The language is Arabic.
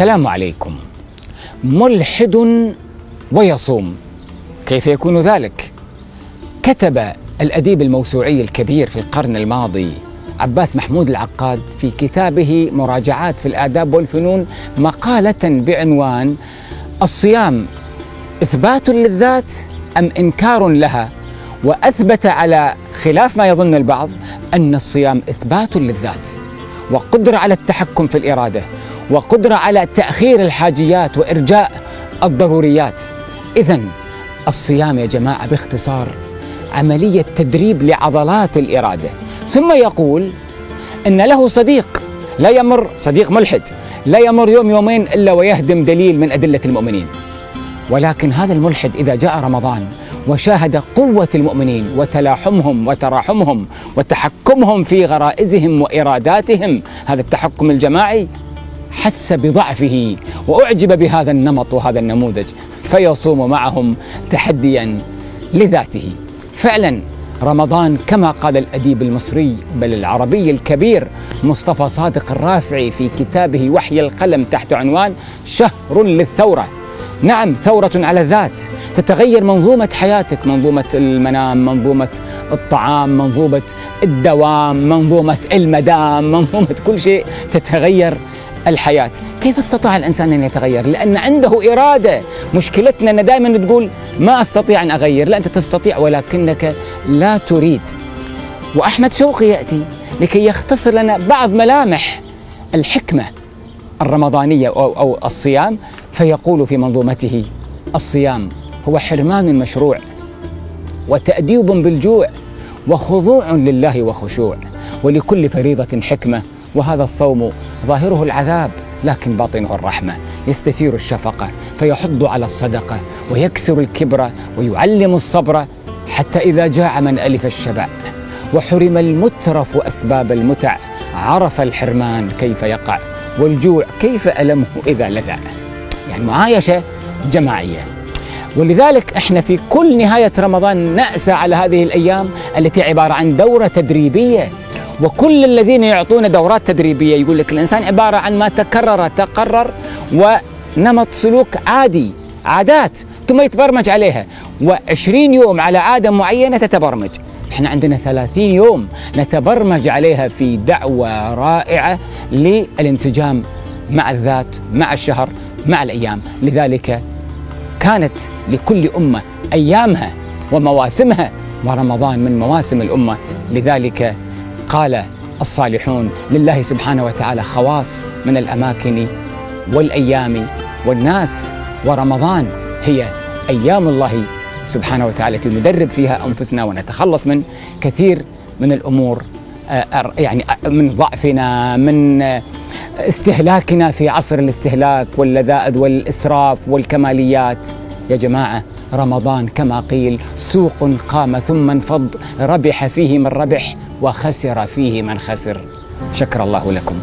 السلام عليكم. ملحد ويصوم. كيف يكون ذلك؟ كتب الأديب الموسوعي الكبير في القرن الماضي عباس محمود العقاد في كتابه مراجعات في الآداب والفنون مقالة بعنوان الصيام إثبات للذات أم إنكار لها؟ وأثبت على خلاف ما يظن البعض أن الصيام إثبات للذات وقدرة على التحكم في الإرادة. وقدرة على تأخير الحاجيات وإرجاء الضروريات. اذا الصيام يا جماعة باختصار عملية تدريب لعضلات الإرادة. ثم يقول إن له صديق لا يمر صديق ملحد لا يمر يوم يومين إلا ويهدم دليل من أدلة المؤمنين. ولكن هذا الملحد إذا جاء رمضان وشاهد قوة المؤمنين وتلاحمهم وتراحمهم وتحكمهم في غرائزهم وإراداتهم هذا التحكم الجماعي حس بضعفه وأعجب بهذا النمط وهذا النموذج فيصوم معهم تحديا لذاته. فعلا رمضان كما قال الأديب المصري بل العربي الكبير مصطفى صادق الرافعي في كتابه وحي القلم تحت عنوان شهر للثورة. نعم ثورة على الذات تتغير منظومة حياتك منظومة المنام منظومة الطعام منظومة الدوام منظومة المدام منظومة كل شيء تتغير. الحياة. كيف استطاع الإنسان أن يتغير؟ لأن عنده إرادة. مشكلتنا أن دائما تقول ما أستطيع أن أغير. لا أنت تستطيع ولكنك لا تريد. وأحمد شوقي يأتي لكي يختصر لنا بعض ملامح الحكمة الرمضانية أو, أو الصيام. فيقول في منظومته الصيام هو حرمان مشروع وتأديب بالجوع وخضوع لله وخشوع. ولكل فريضة حكمة وهذا الصوم ظاهره العذاب لكن باطنه الرحمة. يستثير الشفقة فيحض على الصدقة ويكسر الكبر ويعلم الصبر حتى إذا جاع من ألف الشبع. وحرم المترف أسباب المتع عرف الحرمان كيف يقع والجوع كيف ألمه إذا لذع. يعني معايشة جماعية. ولذلك إحنا في كل نهاية رمضان نأسى على هذه الأيام التي عبارة عن دورة تدريبية. وكل الذين يعطون دورات تدريبية يقول لك الإنسان عبارة عن ما تكرر تقرر ونمط سلوك عادي عادات ثم يتبرمج عليها. و20 يوم على عاده معينة تتبرمج. إحنا عندنا 30 يوم نتبرمج عليها في دعوة رائعة للانسجام مع الذات مع الشهر مع الأيام. لذلك كانت لكل أمة أيامها ومواسمها ورمضان من مواسم الأمة. لذلك قال الصالحون لله سبحانه وتعالى خواص من الأماكن والأيام والناس ورمضان. هي أيام الله سبحانه وتعالى التي ندرب فيها أنفسنا ونتخلص من كثير من الأمور يعني من ضعفنا من استهلاكنا في عصر الاستهلاك واللذائذ والإسراف والكماليات. يا جماعة رمضان كما قيل سوق قام ثم انفض ربح فيه من ربح وخسر فيه من خسر. شكر الله لكم.